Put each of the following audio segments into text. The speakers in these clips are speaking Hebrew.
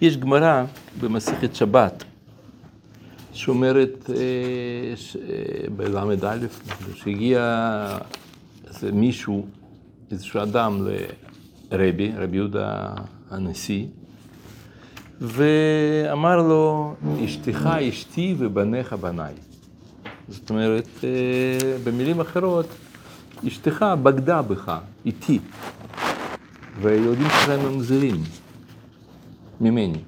יש גמרא במסכת שבת, שאומרת אה, אה, בל"א, שהגיע איזה מישהו, איזשהו אדם לרבי, רבי יהודה הנשיא, ואמר לו, אשתך אשתי ובניך בניי. זאת אומרת, אה, במילים אחרות, אשתך בגדה בך, איתי, והילדים שלהם הם זרים ממני.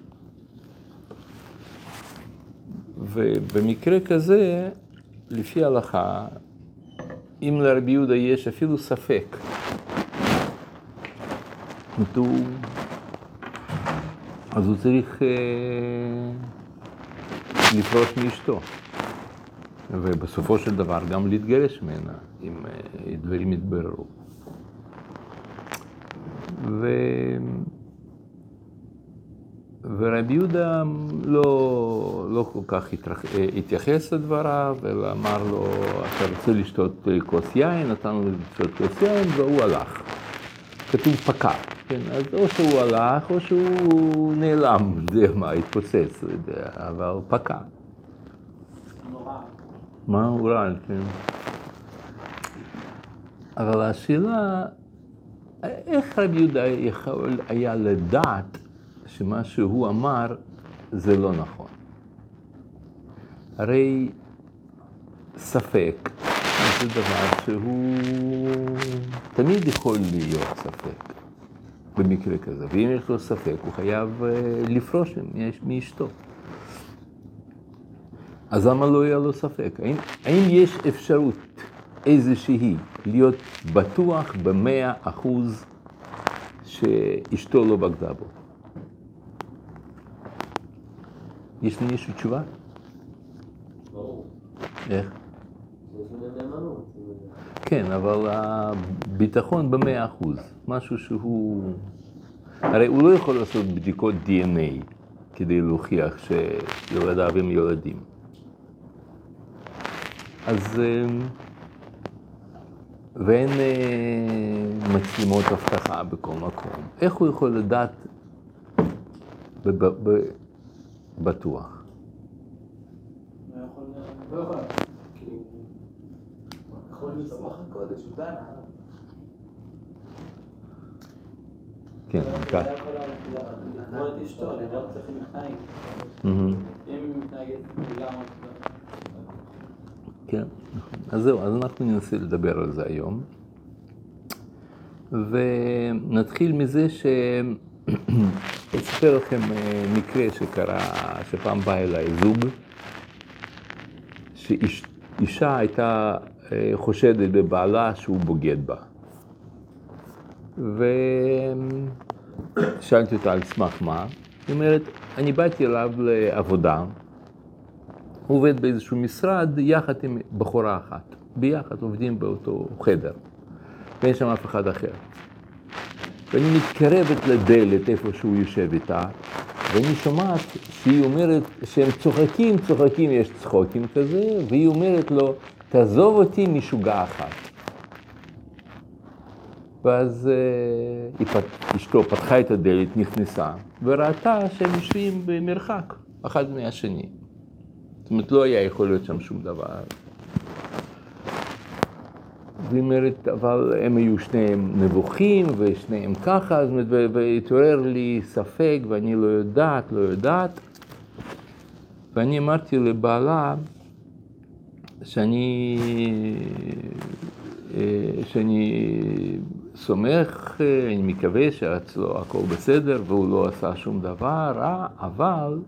ובמקרה כזה, לפי ההלכה, אם לרבי יהודה יש אפילו ספק, אז הוא צריך אה, לפרוש מאשתו. ובסופו של דבר גם להתגרש ממנה, אם אה, דברים יתבררו. ו... ורבי יהודה לא, לא כל כך התרח... אה, התייחס לדבריו, אלא אמר לו, אתה רוצה לשתות אה, כוס יין, נתן לו לשתות כוס יין, והוא הלך. כתוב פקע, כן? אז או שהוא הלך או שהוא נעלם, זה מה, התפוצץ, לא יודע, אבל פקע. מה הוא רע, כן. אבל השאלה, איך רבי יהודה יכול היה לדעת שמה שהוא אמר זה לא נכון? הרי ספק זה דבר שהוא תמיד יכול להיות ספק במקרה כזה, ואם יש לו ספק הוא חייב אה, לפרוש מאש- מאשתו. אז למה לא יהיה לו ספק? האם, האם יש אפשרות איזושהי להיות בטוח במאה אחוז שאשתו לא בגדה בו? יש למישהו תשובה? ברור. איך? כן, אבל הביטחון במאה אחוז, משהו שהוא... הרי הוא לא יכול לעשות בדיקות DNA כדי להוכיח שילדיו הם ילדים. אז... אה, ואין אה, מצלמות אבטחה בכל מקום. איך הוא יכול לדעת בטוח? לא. לא. כאילו... כן, מתנהגת לגמרי... כן. אז זהו, אז אנחנו ננסה לדבר על זה היום. ונתחיל מזה ש... אספר לכם אה, מקרה שקרה, שפעם בא אליי זוג, שאישה הייתה אה, חושדת בבעלה שהוא בוגד בה. ושאלתי אותה על סמך מה, היא אומרת, אני באתי אליו לעבודה, הוא עובד באיזשהו משרד יחד עם בחורה אחת. ביחד עובדים באותו חדר, ואין שם אף אחד אחר. ואני מתקרבת לדלת איפה שהוא יושב איתה, ואני שומעת שהיא אומרת שהם צוחקים, צוחקים, יש צחוקים כזה, והיא אומרת לו, תעזוב אותי משוגע אחת. ואז אה, אשתו פתחה את הדלת, נכנסה, וראתה שהם יושבים במרחק, אחד מהשני. זאת אומרת, לא היה יכול להיות שם שום דבר. והיא אומרת, אבל הם היו שניהם נבוכים, ושניהם ככה, ו- והתעורר לי ספק, ואני לא יודעת, לא יודעת. ואני אמרתי לבעלה שאני, אה, שאני סומך, אני מקווה שאצלו הכל בסדר, והוא לא עשה שום דבר רע, אבל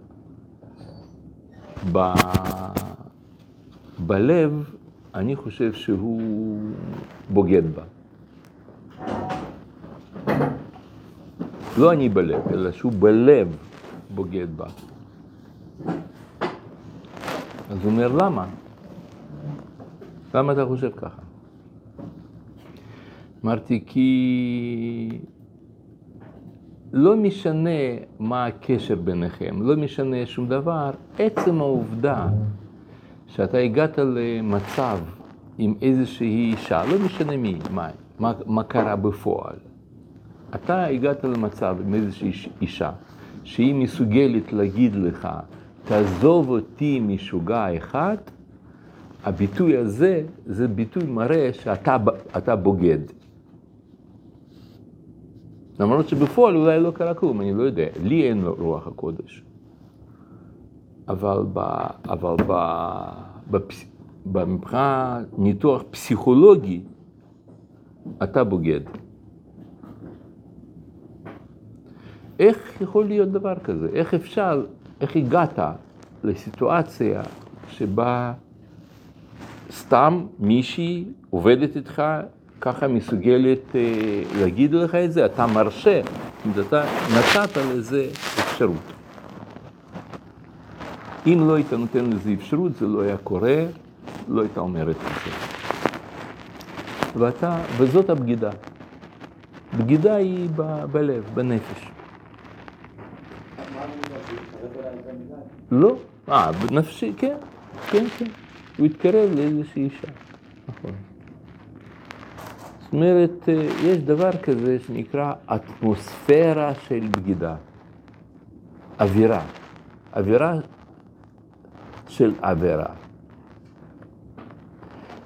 ב... בלב, אני חושב שהוא בוגד בה. לא אני בלב, אלא שהוא בלב בוגד בה. אז הוא אומר, למה? למה אתה חושב ככה? אמרתי, כי לא משנה מה הקשר ביניכם, לא משנה שום דבר, עצם העובדה שאתה הגעת למצב עם איזושהי אישה, לא משנה מי, מה, מה, מה קרה בפועל, אתה הגעת למצב עם איזושהי איש- אישה שהיא מסוגלת להגיד לך, תעזוב אותי משוגע אחד, הביטוי הזה, זה ביטוי מראה שאתה אתה בוגד. למרות שבפועל אולי לא קרה כלום, אני לא יודע, לי אין רוח הקודש. אבל, ב, אבל ב, בפס, מבחינת ניתוח פסיכולוגי, אתה בוגד. איך יכול להיות דבר כזה? איך אפשר, איך הגעת לסיטואציה שבה סתם מישהי עובדת איתך, ככה מסוגלת אה, להגיד לך את זה, אתה מרשה, אתה נתת לזה אפשרות. אם לא היית נותן לזה אפשרות, זה לא היה קורה, לא הייתה אומרת את זה. ואתה, וזאת הבגידה. בגידה היא בלב, בנפש. לא, אה, בנפשי, כן, כן, כן. הוא התקרב לאיזושהי אישה, נכון. זאת אומרת, אה, יש דבר כזה שנקרא אטמוספירה של בגידה. אווירה. אווירה של עבירה.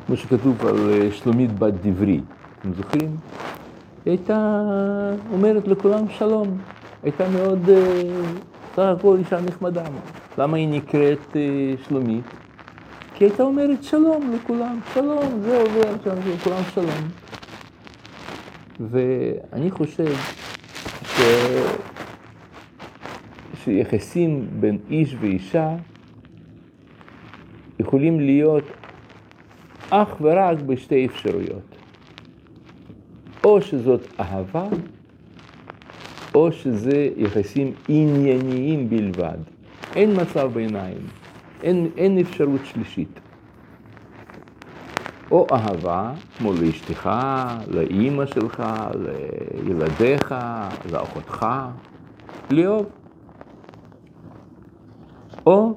כמו שכתוב על אה, שלומית בת דברי, אתם זוכרים? היא הייתה אומרת לכולם שלום, הייתה מאוד, אה, סך הכל אישה נחמדה. למה היא נקראת שלומית? כי הייתה אומרת שלום לכולם, שלום, זה עובר שם, לכולם שלום. ואני חושב ש... שיחסים בין איש ואישה יכולים להיות אך ורק בשתי אפשרויות. או שזאת אהבה, או שזה יחסים ענייניים בלבד. אין מצב ביניים. אין, אין אפשרות שלישית. או אהבה, כמו לאשתך, לאימא שלך, לילדיך, לאחותך, לאהוב. או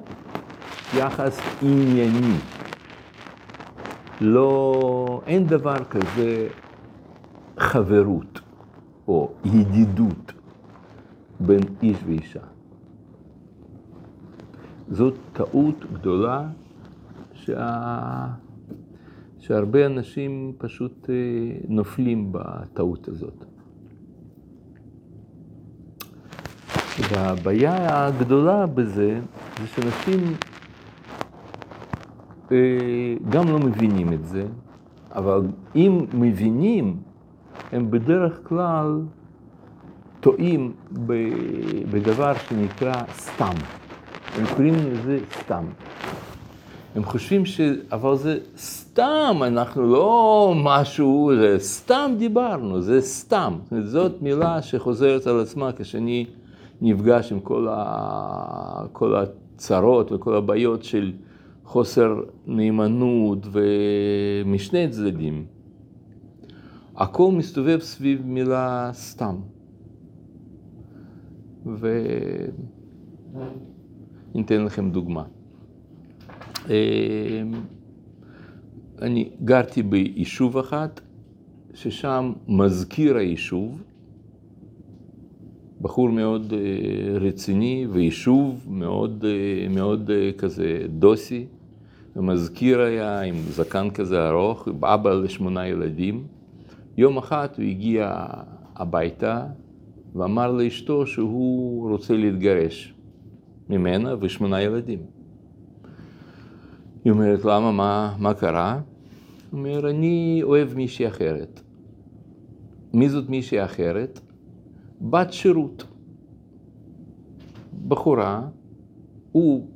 יחס ענייני. לא, אין דבר כזה חברות או ידידות בין איש ואישה. זאת טעות גדולה שה... שהרבה אנשים פשוט אה, נופלים בטעות הזאת. והבעיה הגדולה בזה, זה שאנשים גם לא מבינים את זה, אבל אם מבינים, הם בדרך כלל טועים בדבר שנקרא סתם. הם קוראים לזה סתם. הם חושבים ש... אבל זה סתם, אנחנו לא משהו, זה סתם דיברנו, זה סתם. זאת מילה שחוזרת על עצמה כשאני נפגש עם כל, ה... כל הצרות וכל הבעיות של חוסר נאמנות ומשני צדדים. הכל מסתובב סביב מילה סתם. ו... ניתן לכם דוגמה. אמ, אני גרתי ביישוב אחת, ששם מזכיר היישוב, בחור מאוד אה, רציני ויישוב מאוד, אה, מאוד אה, כזה דוסי, המזכיר היה עם זקן כזה ארוך, אבא לשמונה ילדים. יום אחד הוא הגיע הביתה ואמר לאשתו שהוא רוצה להתגרש. ממנה ושמונה ילדים. היא אומרת, למה, מה, מה קרה? הוא אומר, אני אוהב מישהי אחרת. מי זאת מישהי אחרת? בת שירות. בחורה, הוא,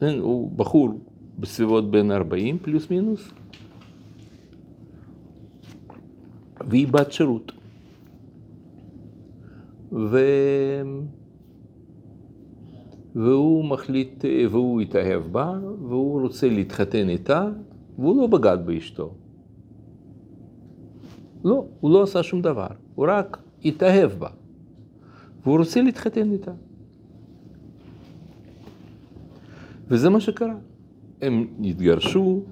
כן, הוא בחור בסביבות בין 40 פלוס מינוס, והיא בת שירות. ו... והוא מחליט, והוא התאהב בה, והוא רוצה להתחתן איתה, והוא לא בגד באשתו. לא, הוא לא עשה שום דבר, הוא רק התאהב בה, והוא רוצה להתחתן איתה. וזה מה שקרה. הם התגרשו,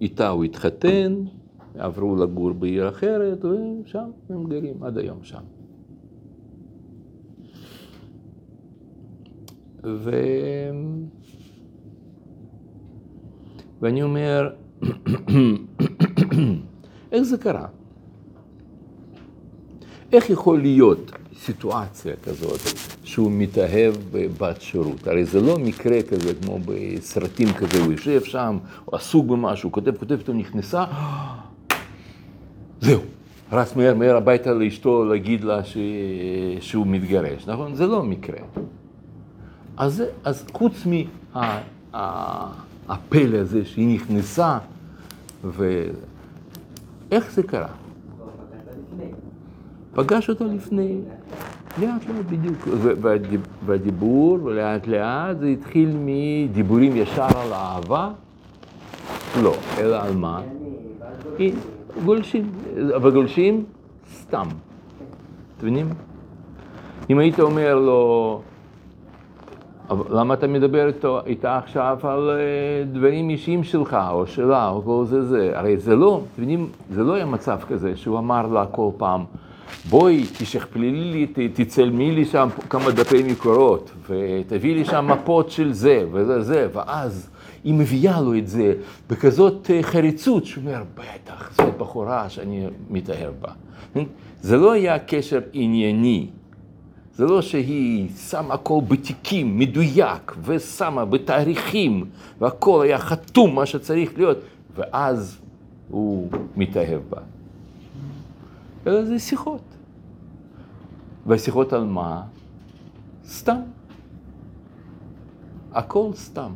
איתה הוא התחתן, עברו לגור בעיר אחרת, ושם הם גרים עד היום שם. ו... ואני אומר, איך זה קרה? איך יכול להיות סיטואציה כזאת שהוא מתאהב בבת שירות? הרי זה לא מקרה כזה כמו בסרטים כזה, הוא יושב שם, הוא עסוק במשהו, כותב, כותב, פתאום נכנסה, זהו, רץ מהר מהר הביתה לאשתו להגיד לה ש... שהוא מתגרש, נכון? זה לא מקרה. אז, אז חוץ מהפלא הזה שהיא נכנסה, ואיך זה קרה? פגש אותה לפני, לאט לאט בדיוק, והדיבור לאט לאט זה התחיל מדיבורים ישר על אהבה, לא, אלא על מה? גולשים, אבל גולשים סתם, אתם מבינים? אם היית אומר לו, למה אתה מדבר איתו, איתה עכשיו על אה, דברים אישיים שלך, או שלה, או כל זה זה? הרי זה לא, אתם מבינים, זה לא היה מצב כזה שהוא אמר לה כל פעם, בואי, תשכפלי לי, תצלמי לי שם כמה דפי מקורות, ותביאי לי שם מפות של זה וזה זה, ואז היא מביאה לו את זה בכזאת אה, חריצות, שהוא אומר, בטח, זאת בחורה שאני מתאהב בה. זה לא היה קשר ענייני. זה לא שהיא שמה הכל בתיקים, מדויק, ושמה בתאריכים, והכל היה חתום, מה שצריך להיות, ואז הוא מתאהב בה. אלא זה שיחות. והשיחות על מה? סתם. הכל סתם.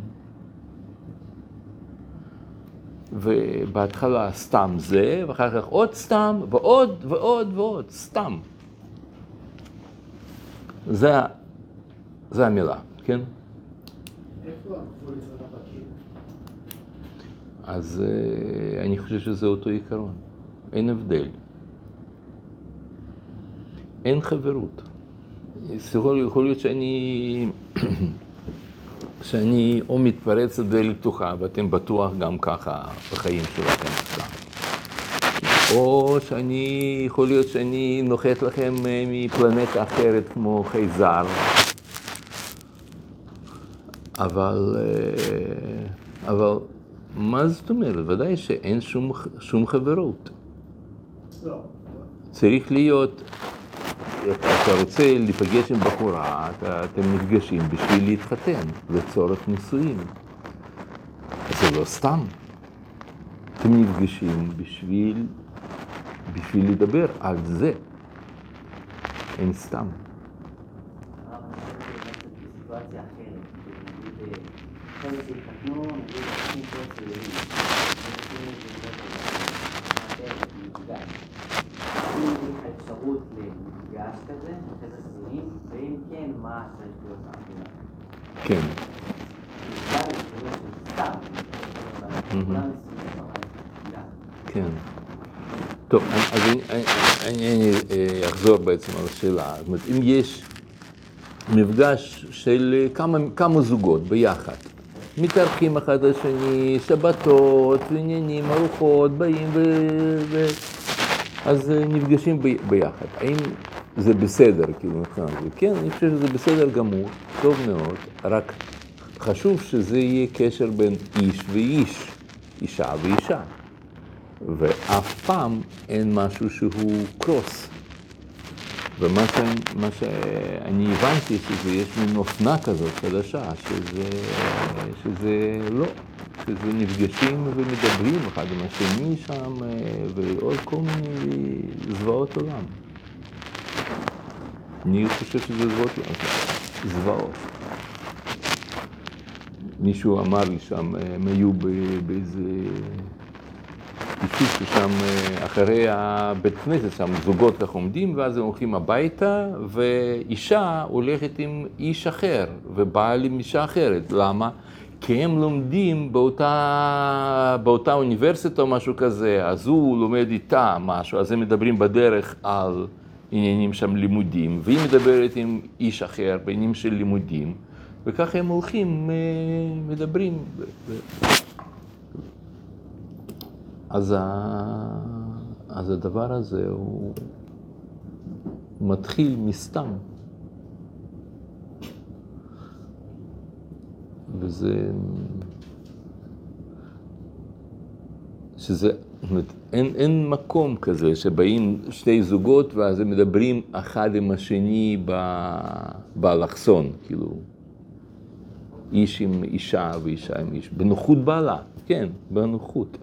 ובהתחלה סתם זה, ואחר כך עוד סתם, ועוד ועוד ועוד, סתם. זה, זה המילה, כן? אז uh, אני חושב שזה אותו עיקרון, אין הבדל. אין חברות. יכול, יכול להיות שאני, שאני או מתפרץ לדלת פתוחה, ואתם בטוח גם ככה בחיים שלכם סתם. או שאני, יכול להיות שאני נוחת לכם אה, מפלנטה אחרת כמו חייזר, אבל, אה, אבל מה זאת אומרת? ודאי שאין שום, שום חברות. לא. צריך להיות, אתה רוצה להיפגש עם בחורה, אתה, אתם נפגשים בשביל להתחתן, לצורך נישואים. זה לא סתם. אתם נפגשים בשביל בשביל לדבר על זה. אין סתם. כן. כן. טוב, אז אני, אה, אחזור בעצם על השאלה. זאת אומרת, אם יש מפגש של כמה, כמה זוגות ביחד, מתארחים אחד לשני, שבתות, עניינים, ארוחות, באים ו... אז אה, נפגשים ב... ביחד. האם זה בסדר, כאילו, מבחינת זה? כן, אני חושב שזה בסדר גמור, טוב מאוד, רק חשוב שזה יהיה קשר בין איש ואיש, אישה ואישה. ואף פעם אין משהו שהוא קרוס. ומה שאני, שאני הבנתי, שיש מין אופנה כזאת חדשה, שזה, שזה לא, שזה נפגשים ומדברים אחד עם השני שם, ועוד כל מיני זוועות עולם. אני חושב שזה זוועות, זוועות. מישהו אמר לי שם, הם היו באיזה... יישוב ששם אה, אחרי הבית כנסת, שם זוגות כך עומדים, ואז הם הולכים הביתה, ואישה הולכת עם איש אחר, ובעל עם אישה אחרת. למה? כי הם לומדים באותה, באותה אוניברסיטה או משהו כזה, אז הוא לומד איתה משהו, אז הם מדברים בדרך על עניינים שם לימודים, והיא מדברת עם איש אחר בעניינים של לימודים, וככה הם הולכים, אה, מדברים. אז, ה... אז הדבר הזה הוא מתחיל מסתם. וזה... שזה, אין, אין מקום כזה שבאים שתי זוגות ואז הם מדברים אחד עם השני ב, באלכסון, כאילו, איש עם אישה ואישה עם איש, בנוחות בעלה, כן, בנוחות.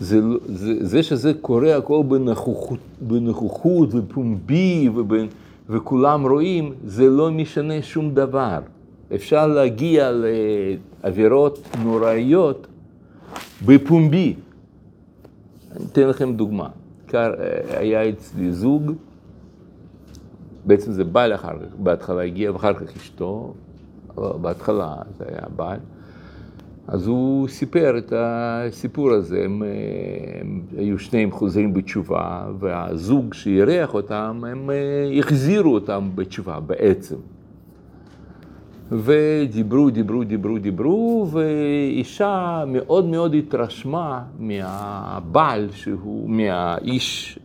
זה, זה, זה שזה קורה הכל בנוכחות, בנוכחות ופומבי ובנ, וכולם רואים, זה לא משנה שום דבר. אפשר להגיע לעבירות נוראיות בפומבי. אני אתן לכם דוגמה. היה אצלי זוג, בעצם זה בעל אחר כך, בהתחלה הגיע ואחר כך אשתו, בהתחלה זה היה בעל. אז הוא סיפר את הסיפור הזה, הם, הם היו שניהם חוזרים בתשובה, והזוג שאירח אותם, הם אה, החזירו אותם בתשובה בעצם. ודיברו, דיברו, דיברו, דיברו, ואישה מאוד מאוד התרשמה מהבעל שהוא, מהאיש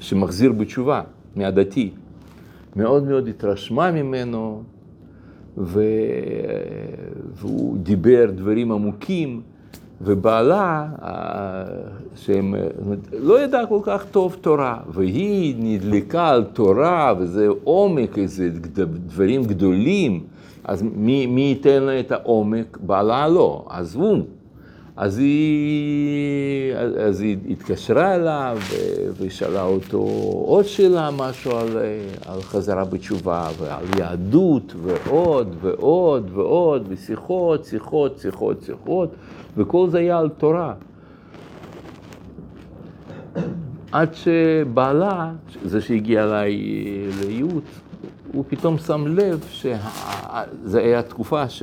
שמחזיר בתשובה, מהדתי. מאוד מאוד התרשמה ממנו, ו... והוא דיבר דברים עמוקים, ובעלה, שהם לא ידע כל כך טוב תורה, והיא נדלקה על תורה, וזה עומק, איזה דברים גדולים. אז מי, מי ייתן לה את העומק? בעלה לא, אז הוא. אז היא, אז היא התקשרה אליו ושאלה אותו עוד שאלה, משהו על, על חזרה בתשובה ועל יהדות ועוד ועוד ועוד ושיחות, שיחות, שיחות, שיחות וכל זה היה על תורה. עד שבעלה, זה שהגיע אליי לייעוץ, הוא פתאום שם לב שזו הייתה תקופה ש...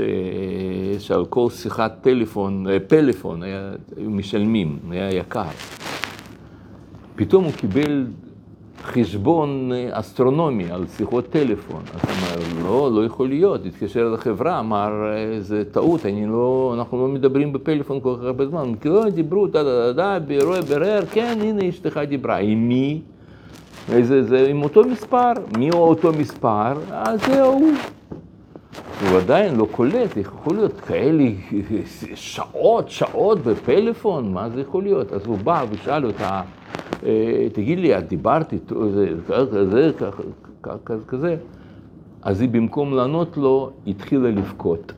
שעל כל שיחת טלפון, פלאפון, היה... היו משלמים, היה יקר. פתאום הוא קיבל חשבון אסטרונומי על שיחות טלפון. אז הוא אמר, לא, לא יכול להיות. התקשר לחברה, אמר, זה טעות, אני לא, אנחנו לא מדברים בפלאפון כל כך הרבה זמן. כי לא דיברו, דה דה דה דה, ברר, כן, הנה אשתך דיברה. עם מי? זה, זה עם אותו מספר, מי הוא אותו מספר? אז זה הוא. הוא עדיין לא קולט, יכול להיות כאלה שעות, שעות בפלאפון, מה זה יכול להיות? אז הוא בא ושאל אותה, אה, תגיד לי, את דיברת איתו, כזה, כזה, כזה, אז היא במקום לענות לו, התחילה לבכות.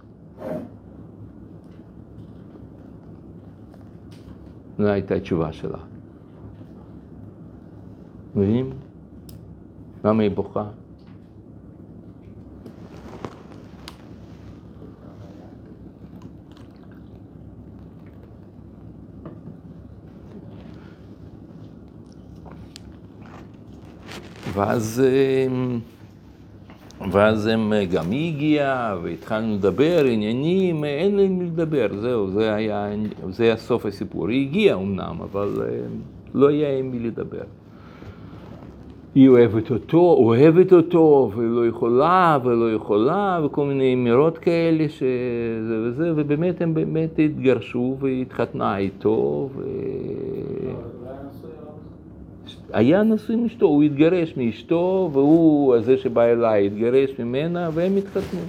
זו הייתה התשובה שלה. מבינים? למה היא בוכה? ואז, ואז הם, גם היא הגיעה, והתחלנו לדבר עניינים, אין להם לדבר, זהו, זה היה, זה היה סוף הסיפור. היא הגיעה אמנם, אבל לא היה עם מי לדבר. היא אוהבת אותו, אוהבת אותו, ולא יכולה, ולא יכולה, וכל מיני אמירות כאלה שזה וזה, ובאמת הם באמת התגרשו והתחתנה איתו, ו... היה נשוי עם אשתו, הוא התגרש מאשתו, והוא, זה שבא אליי, התגרש ממנה, והם התחתנו.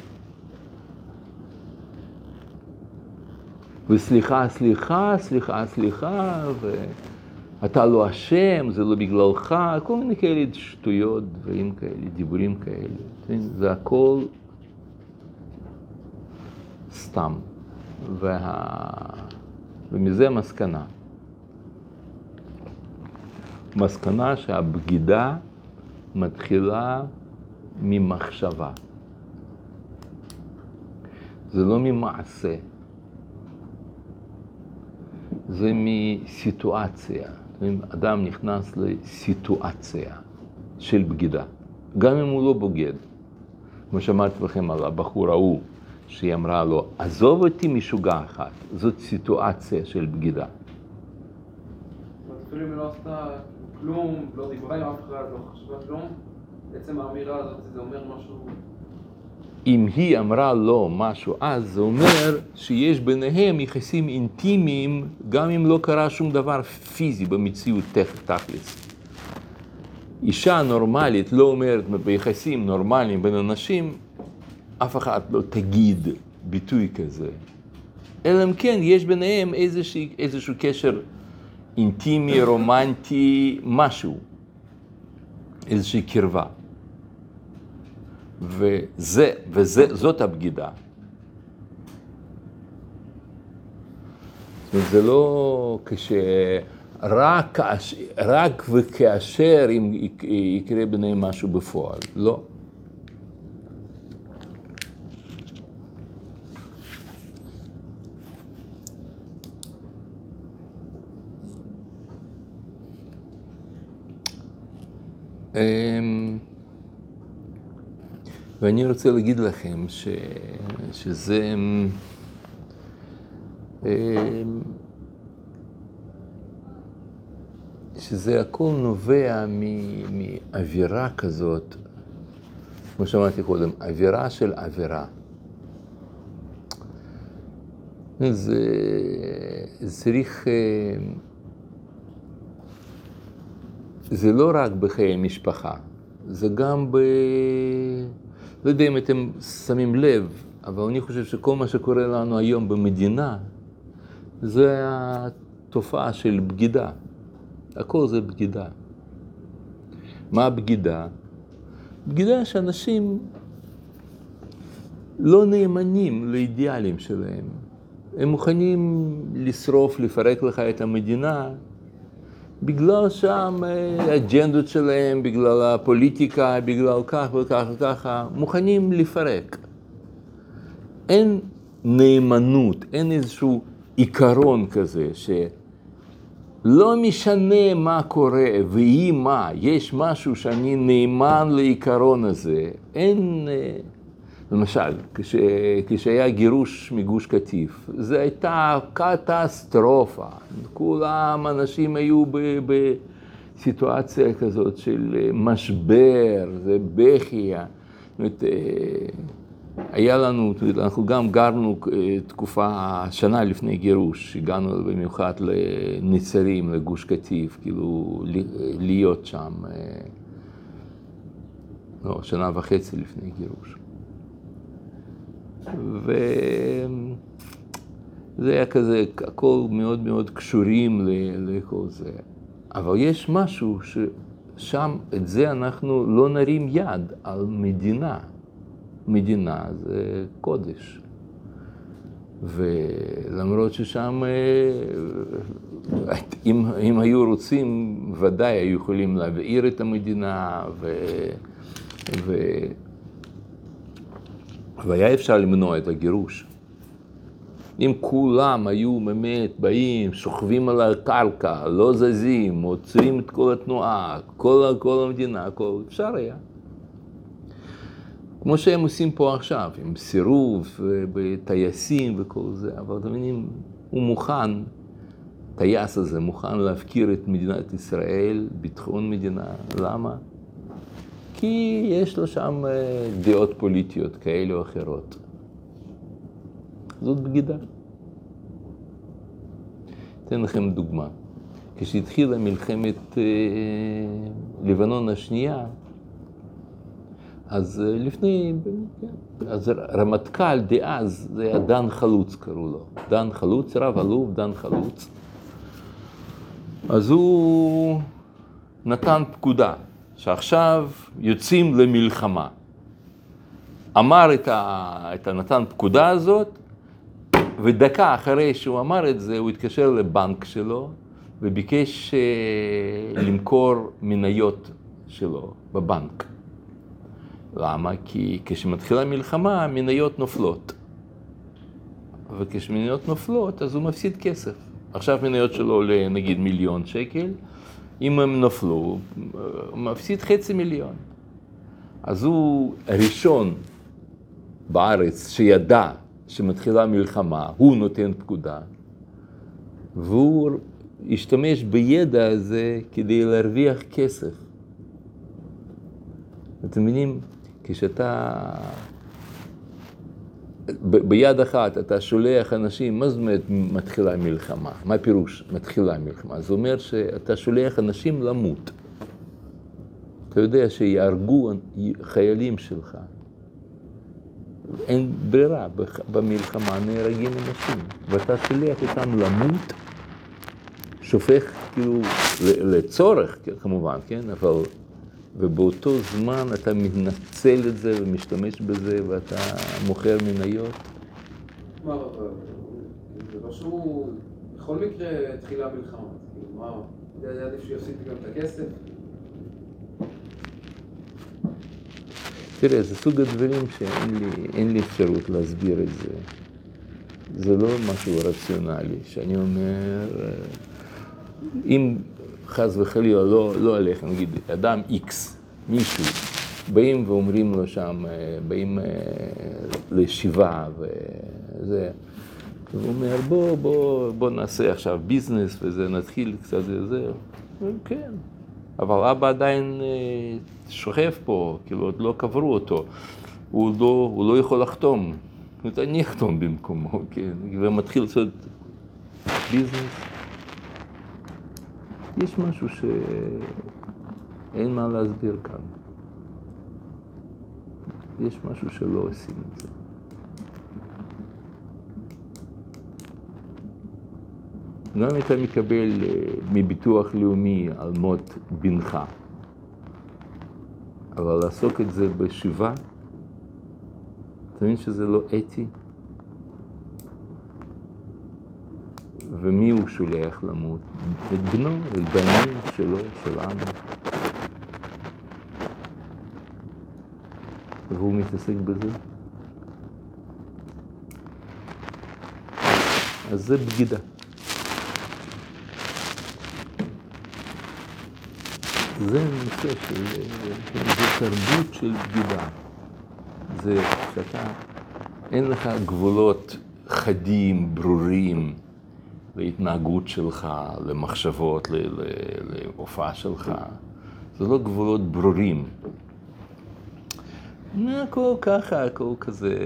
וסליחה, סליחה, סליחה, סליחה, ו... אתה לא אשם, זה לא בגללך, כל מיני כאלה שטויות, דברים כאלה, דיבורים כאלה. זה הכל סתם. וה... ומזה מסקנה. מסקנה שהבגידה מתחילה ממחשבה. זה לא ממעשה, זה מסיטואציה. אם אדם נכנס לסיטואציה של בגידה, גם אם הוא לא בוגד. כמו שאמרתי לכם על הבחור ההוא, שהיא אמרה לו, עזוב אותי משוגע אחת, זאת סיטואציה של בגידה. אפילו היא לא עשתה כלום, לא דיברה עם אף אחד, לא חשבה כלום, בעצם האמירה הזאת זה אומר משהו... אם היא אמרה לו משהו אז, זה אומר שיש ביניהם יחסים אינטימיים, גם אם לא קרה שום דבר פיזי במציאות תכלס. אישה נורמלית לא אומרת, ביחסים נורמליים בין אנשים, אף אחד לא תגיד ביטוי כזה. אלא אם כן יש ביניהם איזשהו, איזשהו קשר אינטימי, רומנטי, משהו, איזושהי קרבה. וזה, וזאת הבגידה. זאת אומרת, זה לא כש... רק, רק וכאשר אם יקרה ביניהם משהו בפועל, לא. אמ, ואני רוצה להגיד לכם ש, שזה... אמ, שזה הכל נובע מאווירה כזאת, כמו שאמרתי קודם, אווירה של עבירה. זה צריך, אמ, זה לא רק בחיי משפחה, זה גם ב... לא יודע אם אתם שמים לב, אבל אני חושב שכל מה שקורה לנו היום במדינה, זה התופעה של בגידה. הכל זה בגידה. מה הבגידה? בגידה שאנשים לא נאמנים לאידיאלים שלהם. הם מוכנים לשרוף, לפרק לך את המדינה, בגלל שם אה, האג'נדות שלהם, בגלל הפוליטיקה, בגלל כך וכך וככה, מוכנים לפרק. אין נאמנות, אין איזשהו עיקרון כזה, שלא משנה מה קורה ויהי מה, יש משהו שאני נאמן לעיקרון הזה. אין... אה, למשל, כש, כשהיה גירוש מגוש קטיף, זו הייתה קטסטרופה. כולם, אנשים היו בסיטואציה כזאת של משבר, זה בכי. זאת אה, היה לנו, אנחנו גם גרנו אה, תקופה, שנה לפני גירוש, הגענו במיוחד לנצרים, לגוש קטיף, כאילו להיות שם, אה, לא, שנה וחצי לפני גירוש. וזה היה כזה, הכל מאוד מאוד קשורים לכל זה. אבל יש משהו ששם, את זה אנחנו לא נרים יד על מדינה. מדינה זה קודש. ולמרות ששם, אה, אם, אם היו רוצים, ודאי היו יכולים להבעיר את המדינה, ו, ו, והיה אפשר למנוע את הגירוש. אם כולם היו באמת באים, שוכבים על הקרקע, לא זזים, עוצרים את כל התנועה, כל, כל המדינה, הכל, אפשר היה. כמו שהם עושים פה עכשיו, עם סירוב בטייסים וכל זה, אבל אתם מבינים, הוא מוכן, טייס הזה מוכן להפקיר את מדינת ישראל, ביטחון מדינה, למה? כי יש לו שם אה, דעות פוליטיות כאלה או אחרות. זאת בגידה. אתן לכם דוגמה. כשהתחילה מלחמת אה, לבנון השנייה, אז אה, לפני, כן, אז רמטכ"ל דאז, זה היה דן חלוץ קראו לו. דן חלוץ, רב אלוף דן חלוץ. אז הוא נתן פקודה שעכשיו יוצאים למלחמה. אמר את, ה, את הנתן פקודה הזאת, ודקה אחרי שהוא אמר את זה, הוא התקשר לבנק שלו וביקש uh, למכור מניות שלו בבנק. למה? כי כשמתחילה מלחמה, המניות נופלות. וכשמניות נופלות, אז הוא מפסיד כסף. עכשיו מניות שלו עולה נגיד מיליון שקל, אם הם נפלו, הוא מפסיד חצי מיליון. אז הוא הראשון בארץ שידע שמתחילה מלחמה, הוא נותן פקודה, והוא השתמש בידע הזה כדי להרוויח כסף. אתם מבינים? כשאתה ב- ביד אחת אתה שולח אנשים, מה זאת אומרת מתחילה מלחמה? מה הפירוש מתחילה מלחמה? זה אומר שאתה שולח אנשים למות. אתה יודע שיהרגו חיילים שלך. אין ברירה, במלחמה נהרגים אנשים, ואתה שולח אותם למות, שופך כאילו לצורך כמובן, כן, אבל, ובאותו זמן אתה מנצל את זה ומשתמש בזה ואתה מוכר מניות. מה, זה לא שהוא, בכל מקרה התחילה מלחמה, מה, זה עדיף שיפסיד גם את הכסף? תראה, זה סוג הדברים שאין לי, לי אפשרות להסביר את זה. זה לא משהו רציונלי, שאני אומר, אם חס וחלילה לא, לא עליך, נגיד, אדם איקס, מישהו, באים ואומרים לו שם, באים לשבעה וזה, הוא אומר, בוא, בוא, בוא נעשה עכשיו ביזנס וזה, נתחיל קצת וזה, כן, אבל אבא עדיין אה, שוכב פה, כאילו עוד לא קברו אותו, הוא לא, הוא לא יכול לחתום, אני אחתום במקומו, כן, ומתחיל לעשות ביזנס. יש משהו שאין מה להסביר כאן. יש משהו שלא עושים את זה. גם אם אתה מקבל אה, מביטוח לאומי על מות בנך, אבל לעסוק את זה בשיבה, אתה מבין שזה לא אתי? ומי הוא שולח למות? את בנו, את בנים שלו, של אבא. והוא מתעסק בזה. אז זה בגידה. זה נושא של, זה תרבות של בגידה. זה שאתה, אין לך גבולות חדים, ברורים, להתנהגות שלך, למחשבות, להופעה שלך. זה לא גבולות ברורים. הכל ככה, הכל כזה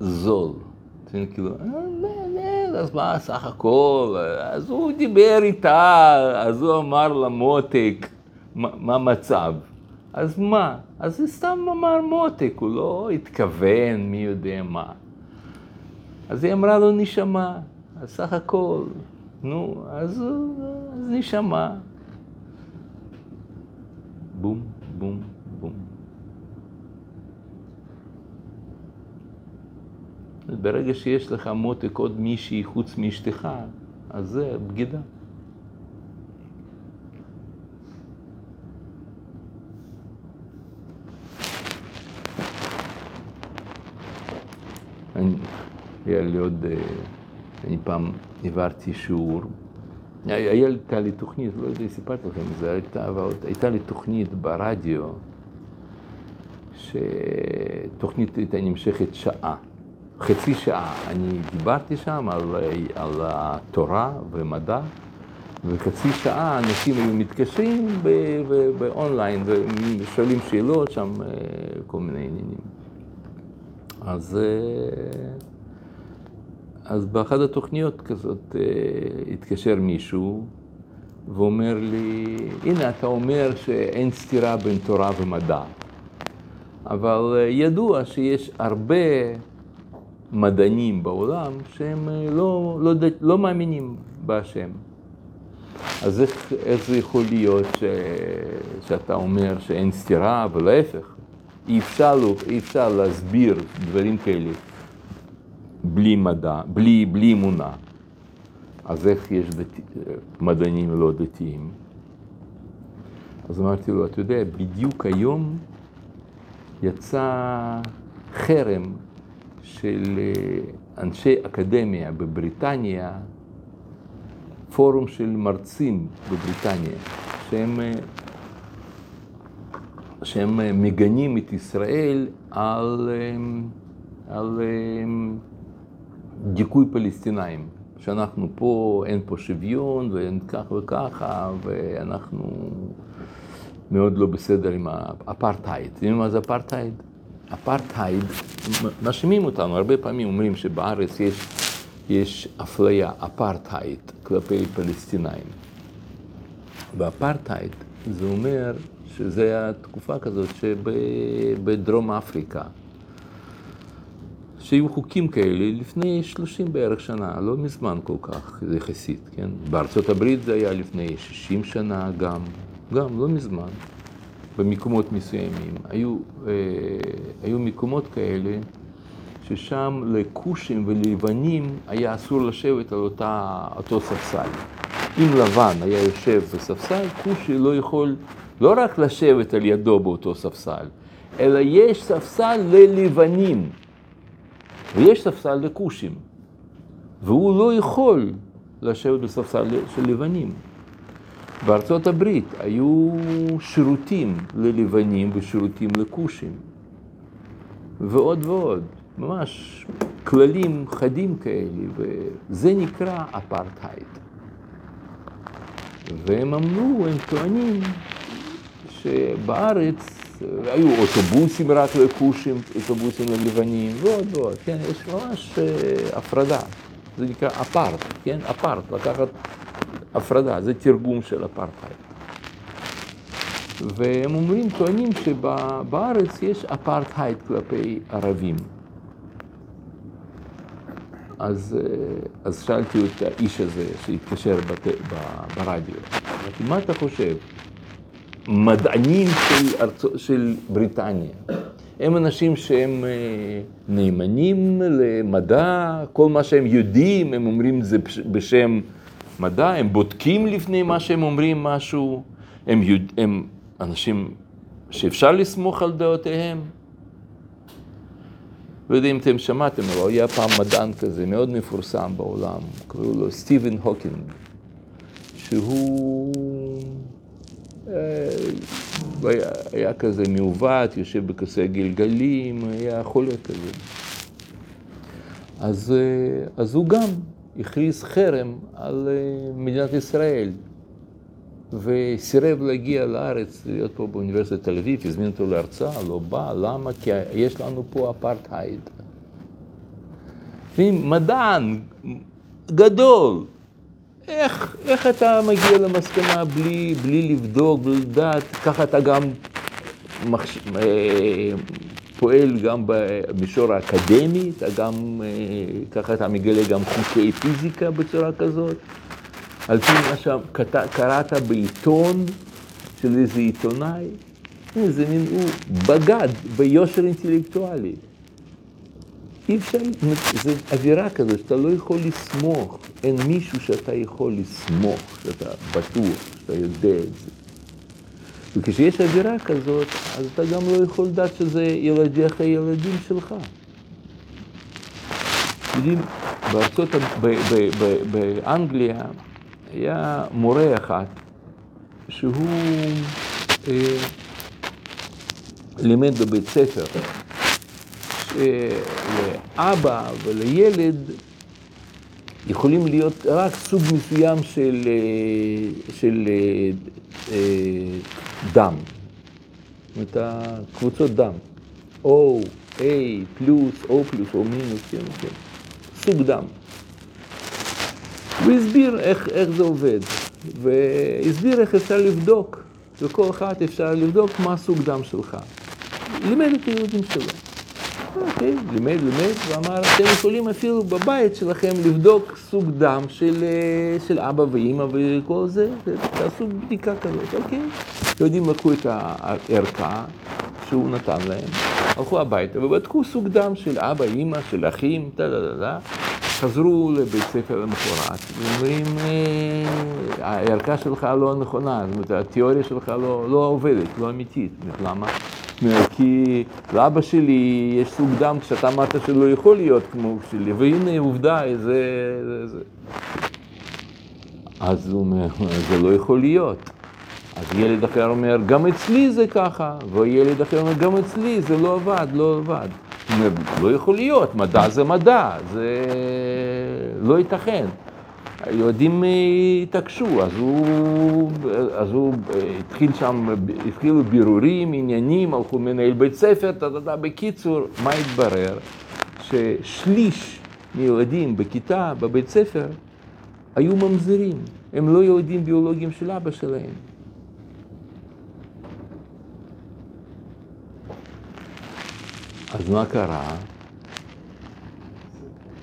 זול. כאילו, אה, אז מה סך הכל? אז הוא דיבר איתה, אז הוא אמר לה מותק. מה המצב. אז מה? אז זה סתם אמר מותק, הוא לא התכוון מי יודע מה. אז היא אמרה לו נשמה, אז סך הכל, נו, אז, אז נשמה. בום, בום, בום. ברגע שיש לך מותק עוד מישהי חוץ מאשתך, אז זה בגידה. אני, היה לי עוד, אה, אני פעם העברתי שיעור, הייתה לי תוכנית, לא יודע אם סיפרתי לכם את זה, הייתה, הייתה לי תוכנית ברדיו, שתוכנית הייתה נמשכת שעה, חצי שעה. אני דיברתי שם על, על התורה ומדע, וחצי שעה אנשים היו מתקשרים באונליין ושואלים שאלות שם, אה, כל מיני עניינים. אז, אה, אז באחת התוכניות כזאת אה, התקשר מישהו ואומר לי, הנה אתה אומר שאין סתירה בין תורה ומדע, אבל אה, ידוע שיש הרבה מדענים בעולם שהם לא, לא, לא מאמינים בהשם. אז איך, איך זה יכול להיות ש, שאתה אומר שאין סתירה ולהפך? אי אפשר, אי אפשר להסביר דברים כאלה בלי מדע, בלי, בלי אמונה. אז איך יש דת... מדענים לא דתיים? אז אמרתי לו, אתה יודע, בדיוק היום יצא חרם של אנשי אקדמיה בבריטניה, פורום של מרצים בבריטניה, שהם שהם אה, מגנים את ישראל על, אה, על אה, דיכוי פלסטינאים, שאנחנו פה, אין פה שוויון ואין כך וככה, ואנחנו מאוד לא בסדר עם האפרטהייד. אתם יודעים מה זה אפרטהייד? אפרטהייד, מאשימים אותנו, הרבה פעמים אומרים שבארץ יש, יש אפליה, אפרטהייד, כלפי פלסטינאים. ואפרטהייד זה אומר שזה התקופה כזאת שבדרום אפריקה, שהיו חוקים כאלה לפני 30 בערך שנה, לא מזמן כל כך, יחסית, כן? בארצות הברית זה היה לפני 60 שנה גם, גם לא מזמן, במקומות מסוימים. היו, אה, היו מקומות כאלה ששם לכושים וללבנים היה אסור לשבת על אותה, אותו ספסל. אם לבן היה יושב בספסל, כושי לא יכול לא רק לשבת על ידו באותו ספסל, אלא יש ספסל ללבנים. ויש ספסל לכושים, והוא לא יכול לשבת בספסל של לבנים. בארצות הברית היו שירותים ללבנים ושירותים לכושים, ועוד ועוד, ממש כללים חדים כאלה, וזה נקרא אפרטהייד. והם אמרו, הם טוענים, שבארץ היו אוטובוסים רק לכושים, אוטובוסים ללבנים ועוד ועוד, כן, יש ממש אה, הפרדה, זה נקרא אפרט, כן, אפרט, לקחת הפרדה, זה תרגום של אפרטהייד. והם אומרים, טוענים שבארץ יש אפרטהייד כלפי ערבים. אז, אה, אז שאלתי את האיש הזה שהתקשר ברדיו, אמרתי, מה אתה חושב? מדענים של, ארצו, של בריטניה. הם אנשים שהם אה, נאמנים למדע, כל מה שהם יודעים, הם אומרים את זה בשם מדע, הם בודקים לפני מה שהם אומרים משהו, הם, יודע, הם אנשים שאפשר לסמוך על דעותיהם. לא יודע אם אתם שמעתם, אבל היה פעם מדען כזה, מאוד מפורסם בעולם, קראו לו סטיבן הוקינג, שהוא... היה, היה כזה מעוות, יושב בכיסא גלגלים, היה חולה כזה. אז, אז הוא גם הכריז חרם על מדינת ישראל, וסירב להגיע לארץ, להיות פה באוניברסיטת תל אביב, הזמין אותו להרצאה, לא בא, למה? כי יש לנו פה אפרטהייד. מדען גדול, איך, איך אתה מגיע למסקנה בלי, בלי לבדוק, בלי לדעת, ככה אתה גם מחש... אה, פועל גם במישור האקדמי, אתה גם, אה, ככה אתה מגלה גם חוקי פיזיקה בצורה כזאת, על פי מה שקראת בעיתון של איזה עיתונאי, זה מין, הוא בגד ביושר אינטלקטואלי. אי אפשר, זו אווירה כזאת שאתה לא יכול לסמוך, אין מישהו שאתה יכול לסמוך, שאתה בטוח, שאתה יודע את זה. וכשיש אווירה כזאת, אז אתה גם לא יכול לדעת שזה ילדיך הילדים שלך. יודעים, בארצות, באנגליה היה מורה אחד שהוא אה, לימד בבית ספר. שלאבא ולילד יכולים להיות רק סוג מסוים של, אה, של אה, אה, דם, זאת אומרת, קבוצות דם, O, A, פלוס, O פלוס, O מינוס, כן, כן, סוג דם. הוא הסביר איך, איך זה עובד, והסביר איך אפשר לבדוק, לכל אחד אפשר לבדוק מה הסוג דם שלך. לימד את הילדים שלו. אוקיי, לימד, לימד, ואמר, אתם יכולים אפילו בבית שלכם לבדוק סוג דם של, אה, של אבא ואימא וכל זה, תעשו בדיקה כזאת, אוקיי? ילדים לקחו את הערכה שהוא נתן להם, הלכו הביתה ובדקו סוג דם של אבא, אימא, של אחים, טה טה טה חזרו לבית ספר למחרת, ואומרים, אה, הערכה שלך לא נכונה, זאת אומרת, התיאוריה שלך לא, לא עובדת, לא אמיתית. למה? כי לאבא שלי יש סוג דם כשאתה אמרת שלא יכול להיות כמו שלי, והנה עובדה, זה... זה. אז הוא אומר, זה לא יכול להיות. אז ילד אחר אומר, גם אצלי זה ככה, וילד אחר אומר, גם אצלי זה לא עבד, לא עבד. לא יכול להיות, מדע זה מדע, זה לא ייתכן. היהודים אה, התעקשו, אז הוא, אז הוא אה, התחיל שם, התחילו בירורים, עניינים, הלכו מנהל בית ספר, טה בקיצור, מה התברר? ששליש מילדים בכיתה, בבית ספר, היו ממזרים, הם לא יהודים ביולוגיים של אבא שלהם. אז מה קרה?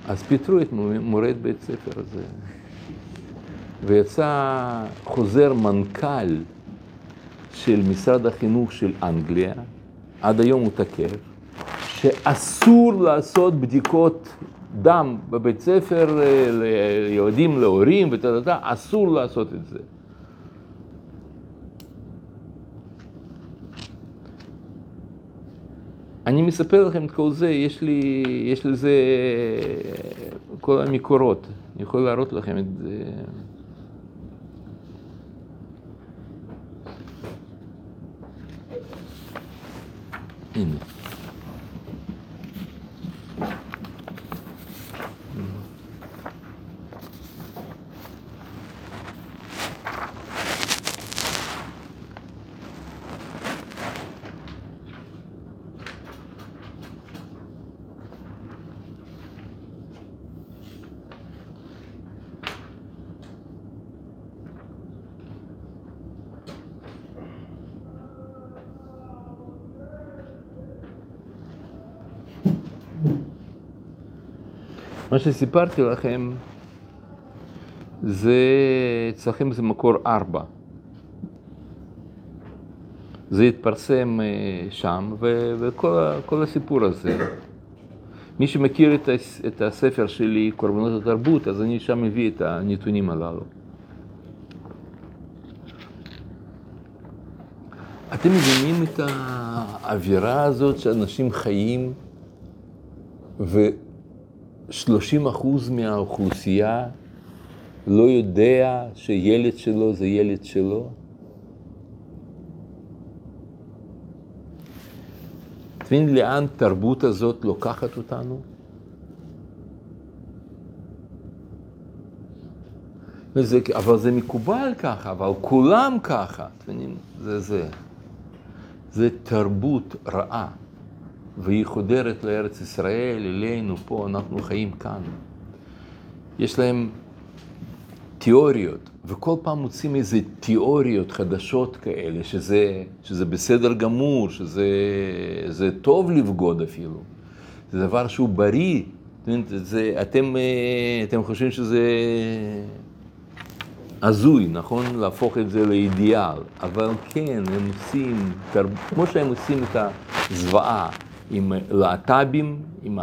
אז פיטרו את מורד בית ספר הזה. ויצא חוזר מנכ"ל של משרד החינוך של אנגליה, עד היום הוא תקף, שאסור לעשות בדיקות דם בבית ספר אה, לילדים, להורים וטה אסור לעשות את זה. אני מספר לכם את כל זה, יש לי, יש לזה כל המקורות, אני יכול להראות לכם את זה. הנה. שסיפרתי לכם, זה, אצלכם זה מקור ארבע. זה התפרסם אה, שם, וכל הסיפור הזה. מי שמכיר את, את הספר שלי, קורבנות התרבות, אז אני שם מביא את הנתונים הללו. אתם מבינים את האווירה הזאת שאנשים חיים, ו... 30 אחוז מהאוכלוסייה לא יודע שילד שלו זה ילד שלו? תבין לאן תרבות הזאת לוקחת אותנו? וזה, אבל זה מקובל ככה, אבל כולם ככה. זה זה. זה תרבות רעה. והיא חודרת לארץ ישראל, אלינו, פה, אנחנו חיים כאן. יש להם תיאוריות, וכל פעם מוצאים איזה תיאוריות חדשות כאלה, שזה, שזה בסדר גמור, שזה טוב לבגוד אפילו. זה דבר שהוא בריא. זה, אתם, אה, אתם חושבים שזה הזוי, נכון? להפוך את זה לאידיאל, אבל כן, הם עושים, כמו שהם עושים את הזוועה, עם להט"בים, עם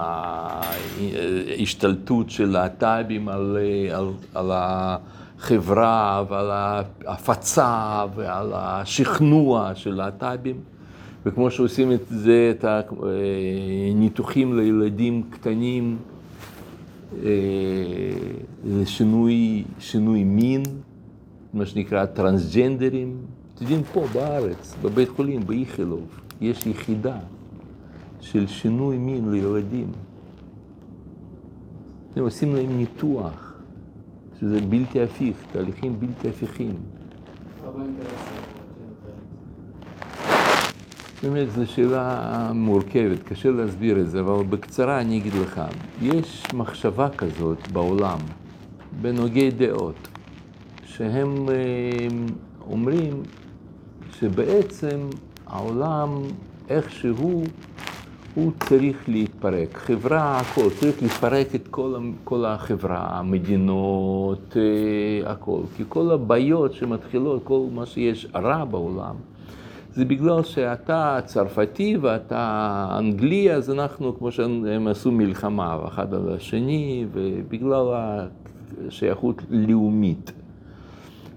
ההשתלטות של להט"בים על, על, על החברה ועל ההפצה ועל השכנוע של להט"בים. וכמו שעושים את זה, את הניתוחים לילדים קטנים לשינוי שינוי מין, מה שנקרא טרנסג'נדרים. אתם יודעים, פה בארץ, בבית חולים, באיכילוב, יש יחידה של שינוי מין לילדים. עושים להם ניתוח, שזה בלתי הפיך, תהליכים בלתי הפיכים. באמת, זו שאלה מורכבת, קשה להסביר את זה, אבל בקצרה אני אגיד לך, יש מחשבה כזאת בעולם, בנוגעי דעות, שהם אה, אומרים שבעצם העולם איכשהו הוא צריך להתפרק. חברה, הכל, צריך לפרק את כל, כל החברה, המדינות, אה, הכל. כי כל הבעיות שמתחילות, כל מה שיש רע בעולם, זה בגלל שאתה צרפתי ואתה אנגלי, אז אנחנו, כמו שהם עשו מלחמה אחד על השני, ובגלל השייכות לאומית.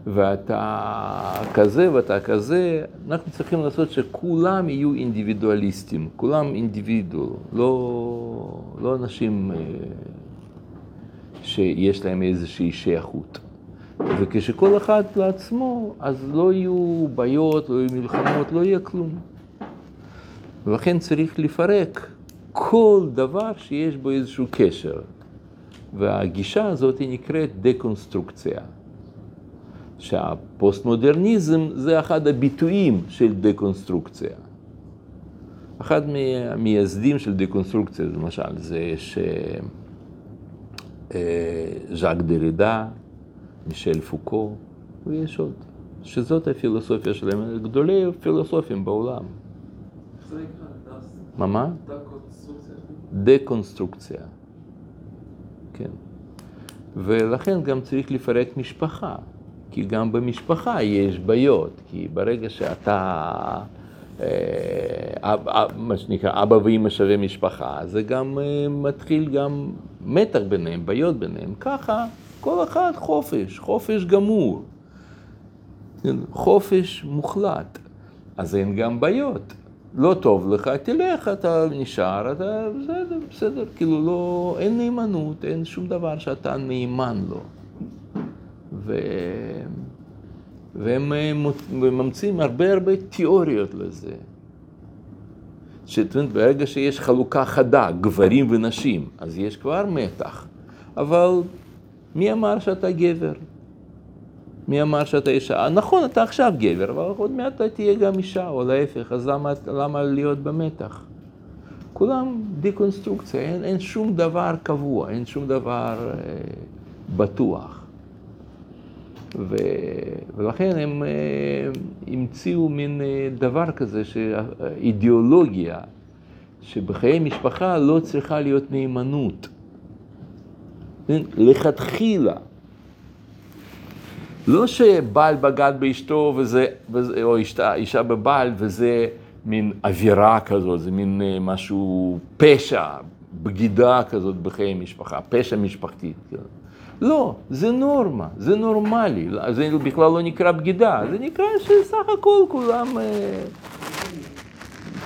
ואתה כזה ואתה כזה, אנחנו צריכים לעשות שכולם יהיו אינדיבידואליסטים, כולם אינדיבידואל, לא, לא אנשים אה, שיש להם איזושהי שייכות. וכשכל אחד לעצמו, אז לא יהיו בעיות, לא יהיו מלחמות, לא יהיה כלום. ולכן צריך לפרק כל דבר שיש בו איזשהו קשר. והגישה הזאת נקראת דקונסטרוקציה. שהפוסט-מודרניזם זה אחד הביטויים של דקונסטרוקציה. אחד מהמייסדים של דקונסטרוקציה, למשל, זה שז'אק אה, דרידה, מישל פוקו, ויש עוד, שזאת הפילוסופיה שלהם, גדולי הפילוסופים בעולם. איך זה נקרא? מה מה? דקונסטרוקציה. דקונסטרוקציה. כן. ולכן גם צריך לפרק משפחה, כי גם במשפחה יש בעיות, כי ברגע שאתה, אה, מה שנקרא, אבא ואמא שווה משפחה, זה גם אה, מתחיל גם מתח ביניהם, בעיות ביניהם. ככה כל אחד חופש, חופש גמור, חופש מוחלט, אז אין גם בעיות. לא טוב לך, תלך, אתה נשאר, אתה בסדר, בסדר, כאילו לא, אין נאמנות, אין שום דבר שאתה נאמן לו. ו... והם ממציאים הרבה הרבה תיאוריות לזה. שאת ברגע שיש חלוקה חדה, גברים ונשים, אז יש כבר מתח. אבל מי אמר שאתה גבר? מי אמר שאתה אישה? נכון, אתה עכשיו גבר, אבל עוד מעט אתה תהיה גם אישה, או להפך, אז למה, למה להיות במתח? כולם דקונסטרוקציה, אין, אין שום דבר קבוע, אין שום דבר אה, בטוח. ו, ולכן הם אה, המציאו מין אה, דבר כזה, אידיאולוגיה, שבחיי משפחה לא צריכה להיות נאמנות. לכתחילה. לא שבעל בגד באשתו וזה, וזה או אישה, אישה בבעל וזה מין אווירה כזאת, זה מין אה, משהו, פשע, בגידה כזאת בחיי משפחה, פשע משפחתית. כן. לא, זה נורמה, זה נורמלי, זה בכלל לא נקרא בגידה, זה נקרא שסך הכל כולם... אה,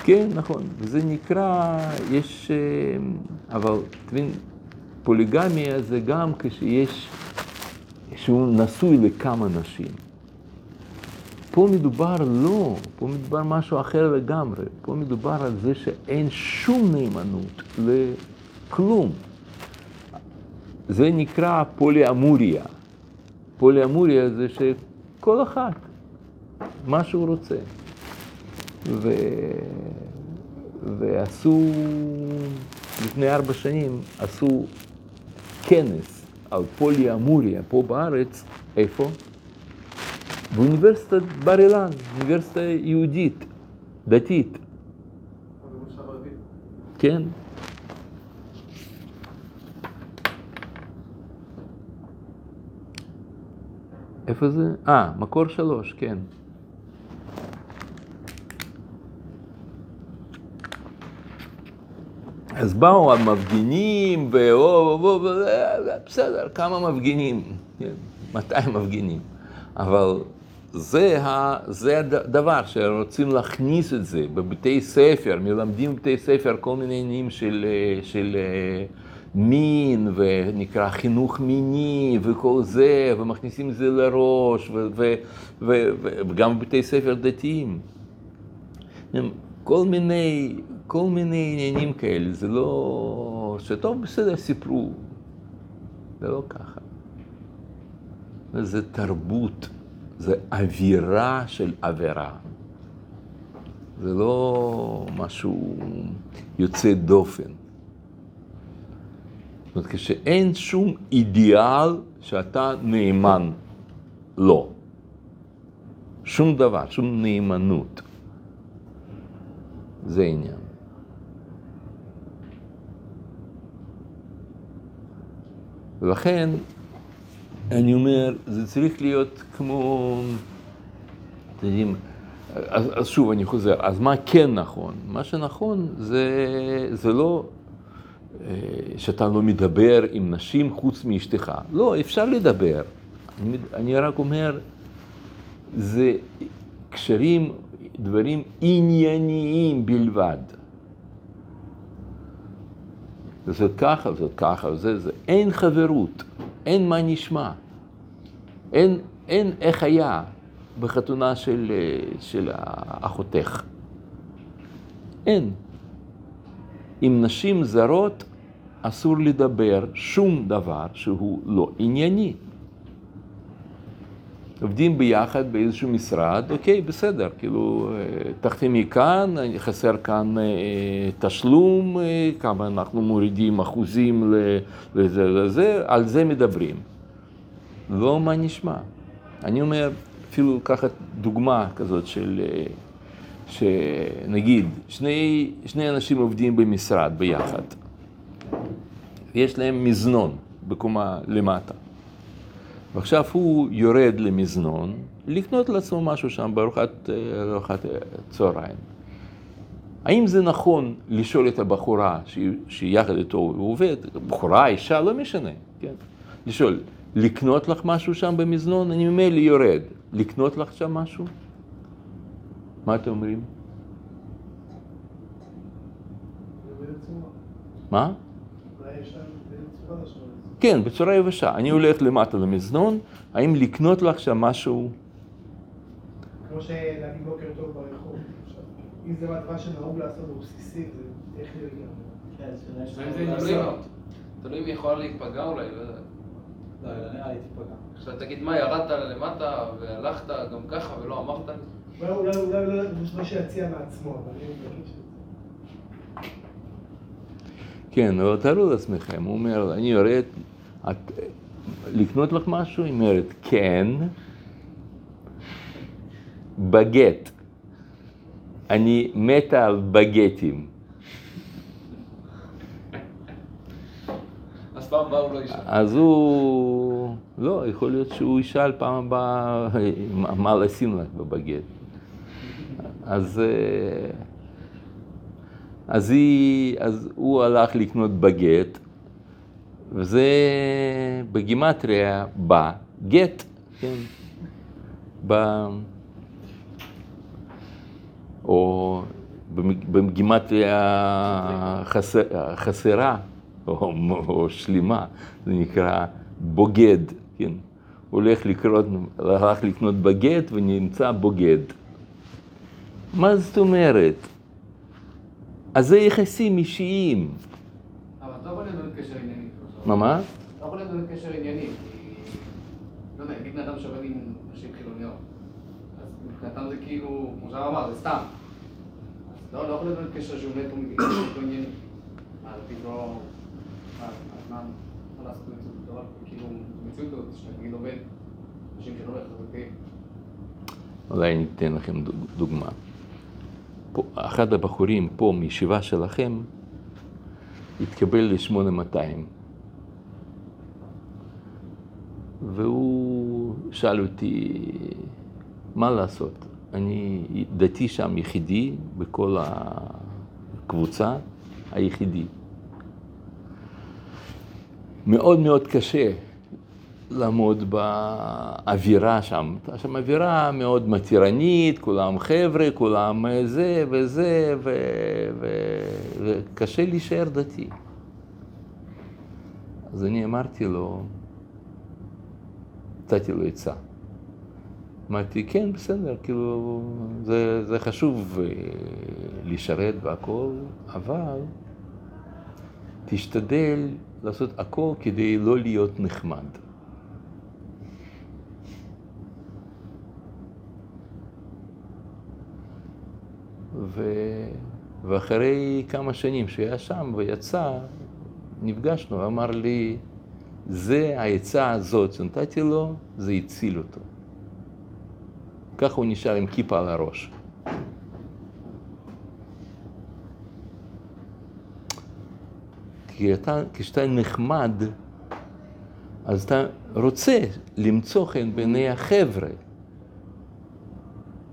כן, נכון, זה נקרא, יש, אה, אבל, תבין, פוליגמיה זה גם כשיש שהוא נשוי לכמה נשים. פה מדובר לא, פה מדובר משהו אחר לגמרי. פה מדובר על זה שאין שום נאמנות לכלום. זה נקרא פוליאמוריה. פוליאמוריה זה שכל אחת, מה שהוא רוצה. ו... ועשו, לפני ארבע שנים, עשו כנס על פוליאמוריה פה בארץ, איפה? באוניברסיטת בר אילן, אוניברסיטה יהודית, דתית. כן. איפה זה? אה, מקור שלוש, כן. אז באו המפגינים, בסדר, כמה מפגינים, 200 כן, מפגינים, אבל זה, זה הדבר שרוצים להכניס את זה בבתי ספר, מלמדים בבתי ספר כל מיני עניינים של, של מין, ונקרא חינוך מיני וכל זה, ומכניסים את זה לראש, וגם בבתי ספר דתיים. כל מיני כל מיני עניינים כאלה, זה לא... שטוב, בסדר, סיפרו. זה לא ככה. זה תרבות, זה אווירה של עבירה. זה לא משהו יוצא דופן. זאת אומרת, כשאין שום אידיאל שאתה נאמן לו. שום דבר, שום נאמנות. זה עניין. ולכן, אני אומר, זה צריך להיות כמו, אתם יודעים, אז, אז שוב אני חוזר, אז מה כן נכון? מה שנכון זה, זה לא שאתה לא מדבר עם נשים חוץ מאשתך. לא, אפשר לדבר. אני, אני רק אומר, זה קשרים, דברים ענייניים בלבד. זאת ככה, זאת ככה, זה זה. אין חברות, אין מה נשמע. אין, אין איך היה בחתונה של, של אחותך. אין. עם נשים זרות אסור לדבר שום דבר שהוא לא ענייני. עובדים ביחד באיזשהו משרד, אוקיי, בסדר, כאילו, אה, תחתמי כאן, חסר כאן אה, תשלום, אה, כמה אנחנו מורידים אחוזים לזה לזה, על זה מדברים. לא מה נשמע. אני אומר, אפילו לקחת דוגמה כזאת של, שנגיד, שני, שני אנשים עובדים במשרד ביחד, יש להם מזנון בקומה למטה. ועכשיו הוא יורד למזנון לקנות לעצמו משהו שם בארוחת ארוחת צהריים. האם זה נכון לשאול את הבחורה שיחד איתו הוא עובד, בחורה, אישה, לא משנה, כן? לשאול, לקנות לך משהו שם במזנון? אני ממילא יורד. לקנות לך שם משהו? מה אתם אומרים? מה? כן, בצורה יבשה. אני הולך למטה למזנון, האם לקנות לך שם משהו? כמו שלהגיד בוקר טוב ברחוב. אם זה מהדבר שנהוג לעשות בבסיסי, זה טכני לגמרי. תלוי אם היא יכולה להיפגע אולי, לא יודע. לא, לא נראה לי תיפגע. עכשיו תגיד, מה, ירדת למטה והלכת גם ככה ולא אמרת? אולי אולי לא מה שיציע מעצמו, אבל אני אגיד ש... כן, אבל תארו לעצמכם, הוא אומר, אני יורד, את, לקנות לך משהו? היא אומרת, כן, בגט. אני מתה על בגטים. אז פעם הבאה הוא לא ישאל. אז הוא, לא, יכול להיות שהוא ישאל פעם הבאה מה לשים לך בבגט. אז, אה, אז, היא, אז הוא הלך לקנות בגט, וזה בגימטריה בא גט, כן, ב... או בגימטריה חסר, חסרה או, או שלמה, זה נקרא בוגד, כן, הוא הולך לקנות, הלך לקנות בגט ונמצא בוגד. מה זאת אומרת? אז זה יחסים אישיים. אבל אתה יכול לבנות קשר ענייני. מה, מה? אתה יכול לבנות קשר ענייני. כי, לא יודע, נגיד בן אדם שעובד עם נשים חילוניות. אז מבחינתם זה כאילו, כמו שהרב אמר, זה סתם. לא, לא יכול לבנות קשר שהוא נטו ענייני. אז פתאום, מה, אז מה, לעשות במציאות דבר? כאילו, במציאות הזאת, שאתה נגיד עובד, נשים חילוניות חזקים. אולי אני אתן לכם דוג- דוגמה. אחד הבחורים פה מישיבה שלכם התקבל ל-8200 והוא שאל אותי מה לעשות. אני דתי שם יחידי בכל הקבוצה, היחידי. מאוד מאוד קשה לעמוד באווירה שם. הייתה שם אווירה מאוד מתירנית, כולם חבר'ה, כולם זה וזה, ו... ו... וקשה להישאר דתי. אז אני אמרתי לו, נתתי לו עצה. אמרתי, כן, בסדר, כאילו, זה, זה חשוב אה, לשרת והכל, אבל תשתדל לעשות הכל כדי לא להיות נחמד. ו... ואחרי כמה שנים שהוא היה שם ויצא, נפגשנו, אמר לי, זה העצה הזאת שנתתי לו, זה הציל אותו. ככה הוא נשאר עם כיפה על הראש. כי אתה, כשאתה נחמד, אז אתה רוצה למצוא חן בעיני החבר'ה.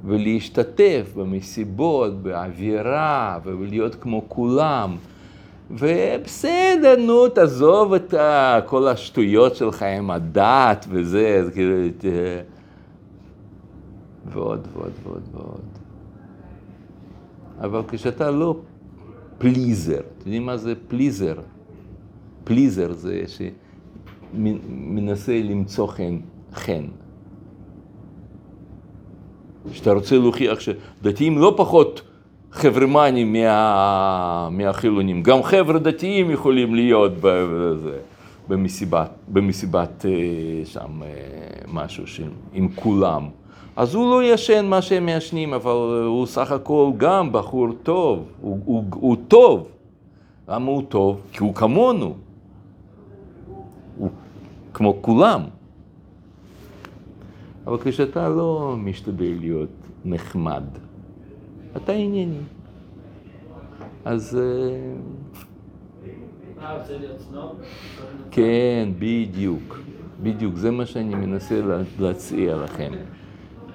ולהשתתף במסיבות, באווירה, ולהיות כמו כולם. ובסדר, נו, תעזוב את כל השטויות שלך עם הדת וזה, כאילו, ת- ועוד ועוד ועוד ועוד. אבל כשאתה לא פליזר, אתם יודעים מה זה פליזר? פליזר זה שמנסה למצוא חן, חן. שאתה רוצה להוכיח שדתיים לא פחות חברמנים מה, מהחילונים, גם חבר'ה דתיים יכולים להיות בזה, במסיבת, במסיבת אה, שם אה, משהו ש- עם כולם. אז הוא לא ישן מה שהם מעשנים, אבל הוא סך הכל גם בחור טוב, הוא, הוא, הוא טוב. למה הוא טוב? כי הוא כמונו. הוא כמו כולם. אבל כשאתה לא משתדל להיות נחמד, אתה ענייני. אז, אה? כן, בדיוק. בדיוק, זה מה שאני מנסה לה- להציע לכם.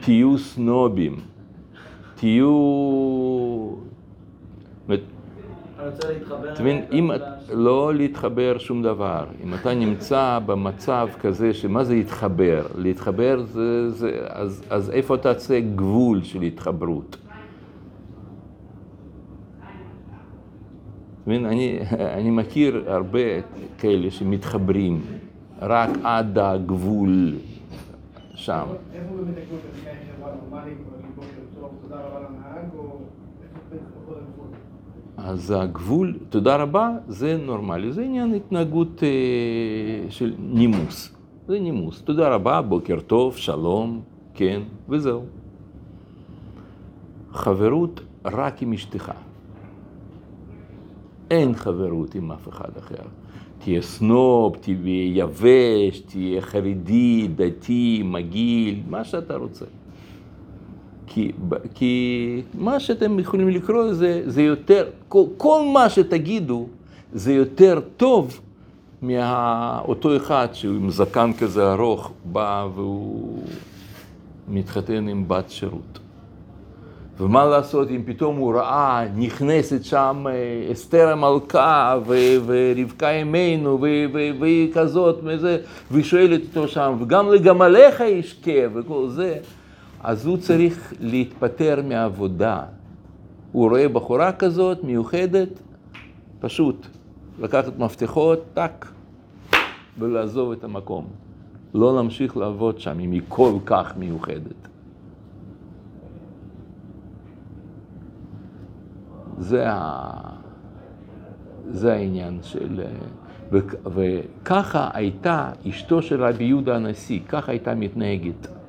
תהיו סנובים. תהיו... אני רוצה להתחבר... אתה מבין, אם לא להתחבר שום דבר, אם אתה נמצא במצב כזה, שמה זה להתחבר? להתחבר זה, זה אז, אז איפה אתה עושה גבול של התחברות? אתה מבין, אני, אני מכיר הרבה כאלה שמתחברים רק עד הגבול שם. איפה באמת הגבול תודה רבה לנהג, או איפה בין איפה הגבול? אז הגבול, תודה רבה, זה נורמלי, זה עניין התנהגות אה, של נימוס. זה נימוס. תודה רבה, בוקר טוב, שלום, כן, וזהו. חברות רק עם אשתך. אין חברות עם אף אחד אחר. תהיה סנוב, תהיה יבש, תהיה חרדי, דתי, מגעיל, מה שאתה רוצה. כי, כי מה שאתם יכולים לקרוא לזה, זה יותר, כל, כל מה שתגידו זה יותר טוב מאותו אחד שהוא עם זקן כזה ארוך, בא והוא מתחתן עם בת שירות. ומה לעשות אם פתאום הוא ראה, נכנסת שם אה, אסתר המלכה ו- ורבקה אמנו ו- ו- והיא כזאת וזה, והיא שואלת אותו שם, וגם לגמליך ישקה וכל זה, אז הוא צריך להתפטר מהעבודה. הוא רואה בחורה כזאת, מיוחדת, פשוט לקחת מפתחות, טאק, ולעזוב את המקום. לא להמשיך לעבוד שם אם היא כל כך מיוחדת. זה, ה... זה העניין של... וככה הייתה אשתו של רבי יהודה הנשיא, ככה הייתה מתנהגת.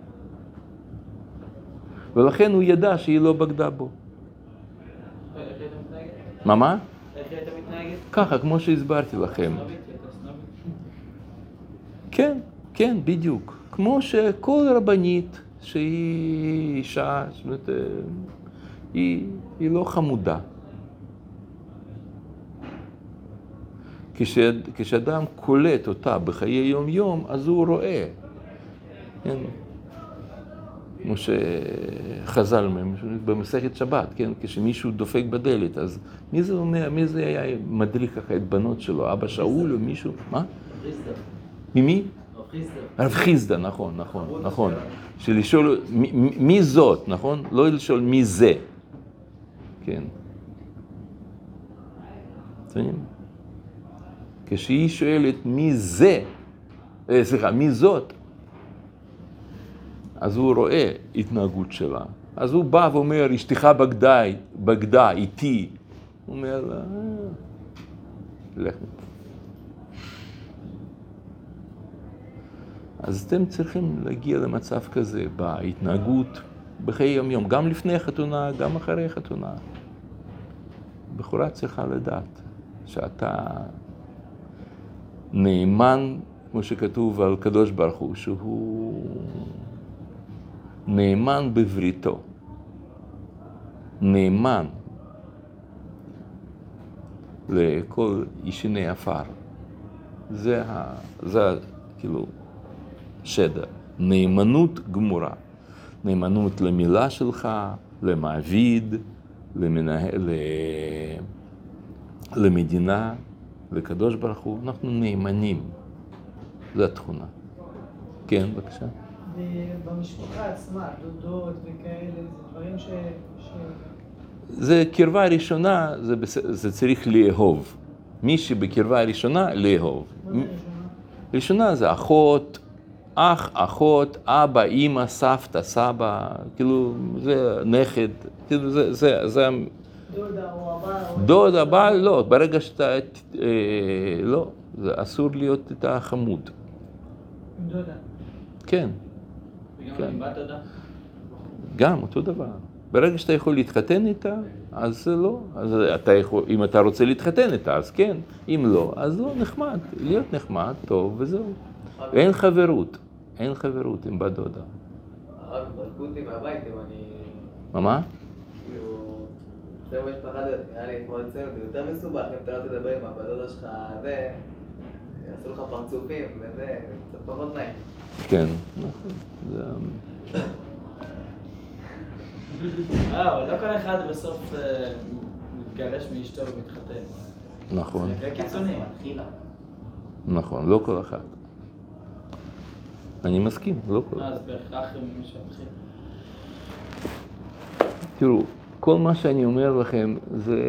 ולכן הוא ידע שהיא לא בגדה בו. מה מה? ככה, כמו שהסברתי לכם. כן, כן, בדיוק. כמו שכל רבנית שהיא אישה, זאת אומרת, היא, היא לא חמודה. כש, כשאדם קולט אותה בחיי יום-יום, אז הוא רואה. כן? כמו שחז"ל אומרים, במסכת שבת, כן? כשמישהו דופק בדלת, אז מי זה אומר, מי זה היה מדריך ככה את בנות שלו, אבא שאול או מישהו? מה? ממי? הרב חיסדא, נכון, נכון, נכון. שלשאול מי, זאת, נכון? לא לשאול מי זה. כן. כשהיא שואלת מי זה, אה, סליחה, מי זאת, אז הוא רואה התנהגות שלה. אז הוא בא ואומר, אשתך בגדה, בגדה איתי. הוא אומר לה, "אה, לך. אז אתם צריכים להגיע למצב כזה בהתנהגות בחיי יום-יום, גם לפני החתונה, גם אחרי החתונה. בחורה צריכה לדעת שאתה נאמן, כמו שכתוב על קדוש ברוך הוא, שהוא נאמן בבריתו. נאמן לכל ישני עפר. זה, ה, זה כאילו שדר. נאמנות גמורה. נאמנות למילה שלך, למעביד, למנהל. למדינה, לקדוש ברוך הוא. אנחנו נאמנים. זו התכונה. כן, בבקשה. במשפחה עצמה, דודות וכאלה, זה דברים ש... ש... זה קרבה ראשונה, זה, בס... זה צריך לאהוב. מי שבקרבה ראשונה, לאהוב. ראשונה? ראשונה זה אחות, אח, אחות, אבא, אימא, סבתא, סבא, כאילו, זה נכד, כאילו, זה, זה, זה, דודה או הבא או... דוד, הבעל, לא, ברגע שאתה, אה, לא, זה אסור להיות איתה חמוד, עם דודה. כן, כן. גם אותו דבר. ברגע שאתה יכול להתחתן איתה, אז זה לא, אז אתה יכול, אם אתה רוצה להתחתן איתה, אז כן, אם לא, אז לא, נחמד, להיות נחמד, טוב, וזהו. אין חברות, אין חברות עם בת דודה. רק זרקו אותי מהבית אם אני... מה, מה? כאילו... זה זה נראה לי כמו אצלנו, זה יותר מסובך אם אתה לא תדבר עם הבת דודה שלך, זה, יעשו לך פרצופים, וזה, קצת פחות נעים. כן, אבל לא כל אחד בסוף אה, מתגרש מאשתו ומתחתן. נכון, זה קיצוני. נכון, לא כל אחד. אני מסכים, לא כל אחד. אז בהכרח מישהו מתחיל. תראו, כל מה שאני אומר לכם זה,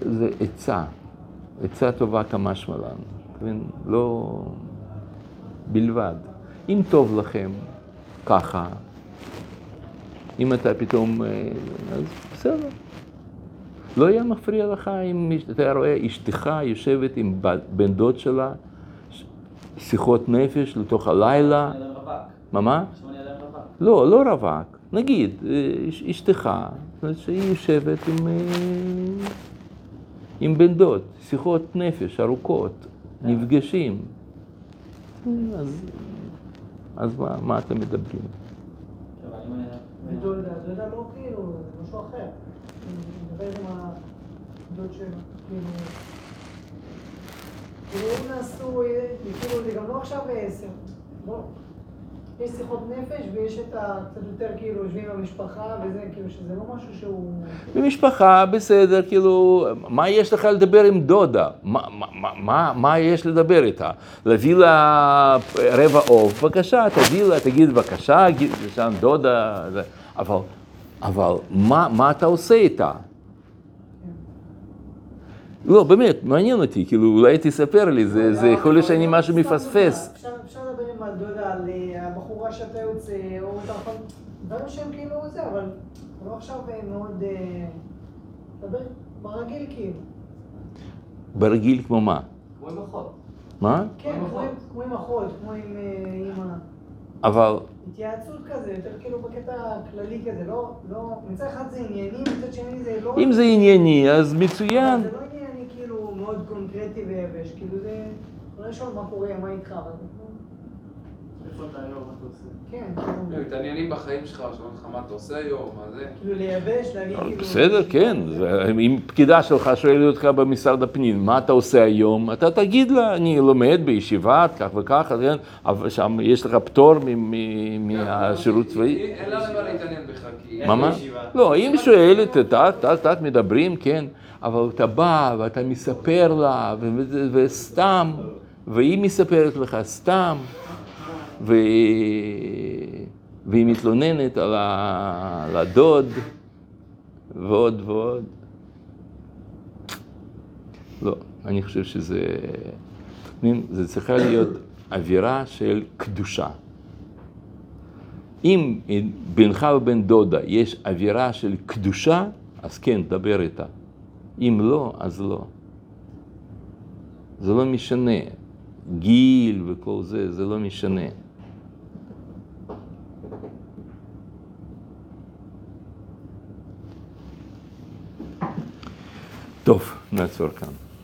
זה עצה, עצה טובה כמשמע לנו? לא... בלבד. אם טוב לכם, ככה, אם אתה פתאום... אה, אז בסדר. לא היה מפריע לך אם אתה רואה אשתך יושבת עם בן דוד שלה, שיחות נפש לתוך הלילה. מה מה? לא, לא רווק. נגיד, אה, אש- אשתך, שהיא יושבת עם, אה, עם בן דוד, שיחות נפש ארוכות, נפגשים. אז, אז מה, מה אתם מדברים? לא כאילו, שלו, כאילו... כאילו אה, כאילו זה גם לא עכשיו עשר, לא. יש שיחות נפש ויש את ה... קצת יותר כאילו יושבים עם המשפחה וזה, כאילו שזה לא משהו שהוא... במשפחה, בסדר, כאילו, מה יש לך לדבר עם דודה? מה, מה, מה- מה, יש לדבר איתה? להביא לה רבע עוף, בבקשה, תביא לה, תגיד בבקשה, שם דודה, זה- אבל, אבל מה, מה אתה עושה איתה? לא, באמת, מעניין אותי, כאילו, אולי תספר לי, זה, זה יכול להיות שאני משהו מפספס. אפשר אפשר לדבר עם הדודה על שאתה יוצא, או אתה יכול... דברים שהם כאילו זה, אבל לא עכשיו אה, מאוד... אה, לדבר ברגיל כאילו. ברגיל כמו מה? כמו עם אחות. מה? כן, כמו עם אחות. כמו עם אה, אימא. אבל, התייעצות כזה, יותר כאילו בקטע כללי כזה, לא, לא, מצד אחד זה ענייני, מצד שני זה לא... אם זה ענייני, אז מצוין. זה לא ענייני כאילו מאוד קונקרטי ויבש, כאילו זה... לא לשאול מה קורה, מה איתך, אבל... איפה אתה היום? מה אתה עושה? כן, הם כאילו, מתעניינים בחיים שלך, שואלים אותך מה אתה עושה היום, מה זה. כאילו לייבש, להגיד כאילו... בסדר, כן. זה- אם פקידה שלך שואלת אותך במשרד הפנים, מה אתה עושה היום? אתה תגיד לה, אני לומד בישיבה, כך וכך, כן? אבל שם יש לך פטור מ- מ- מהשירות צבאי. אין לה למה להתעניין בך, כי... מה? בישיבה. לא, אם שואלת, טק, מדברים, כן, אבל אתה בא ואתה מספר לה, וסתם, והיא מספרת לך סתם, ו... והיא מתלוננת על ה- על הדוד, ועוד ועוד. לא, אני חושב שזה... זה צריכה להיות אווירה של קדושה. אם בינך ובין דודה יש אווירה של קדושה, אז כן, דבר איתה. אם לא, אז לא. זה לא משנה. גיל וכל זה, זה לא משנה. טוב, נעצור כאן.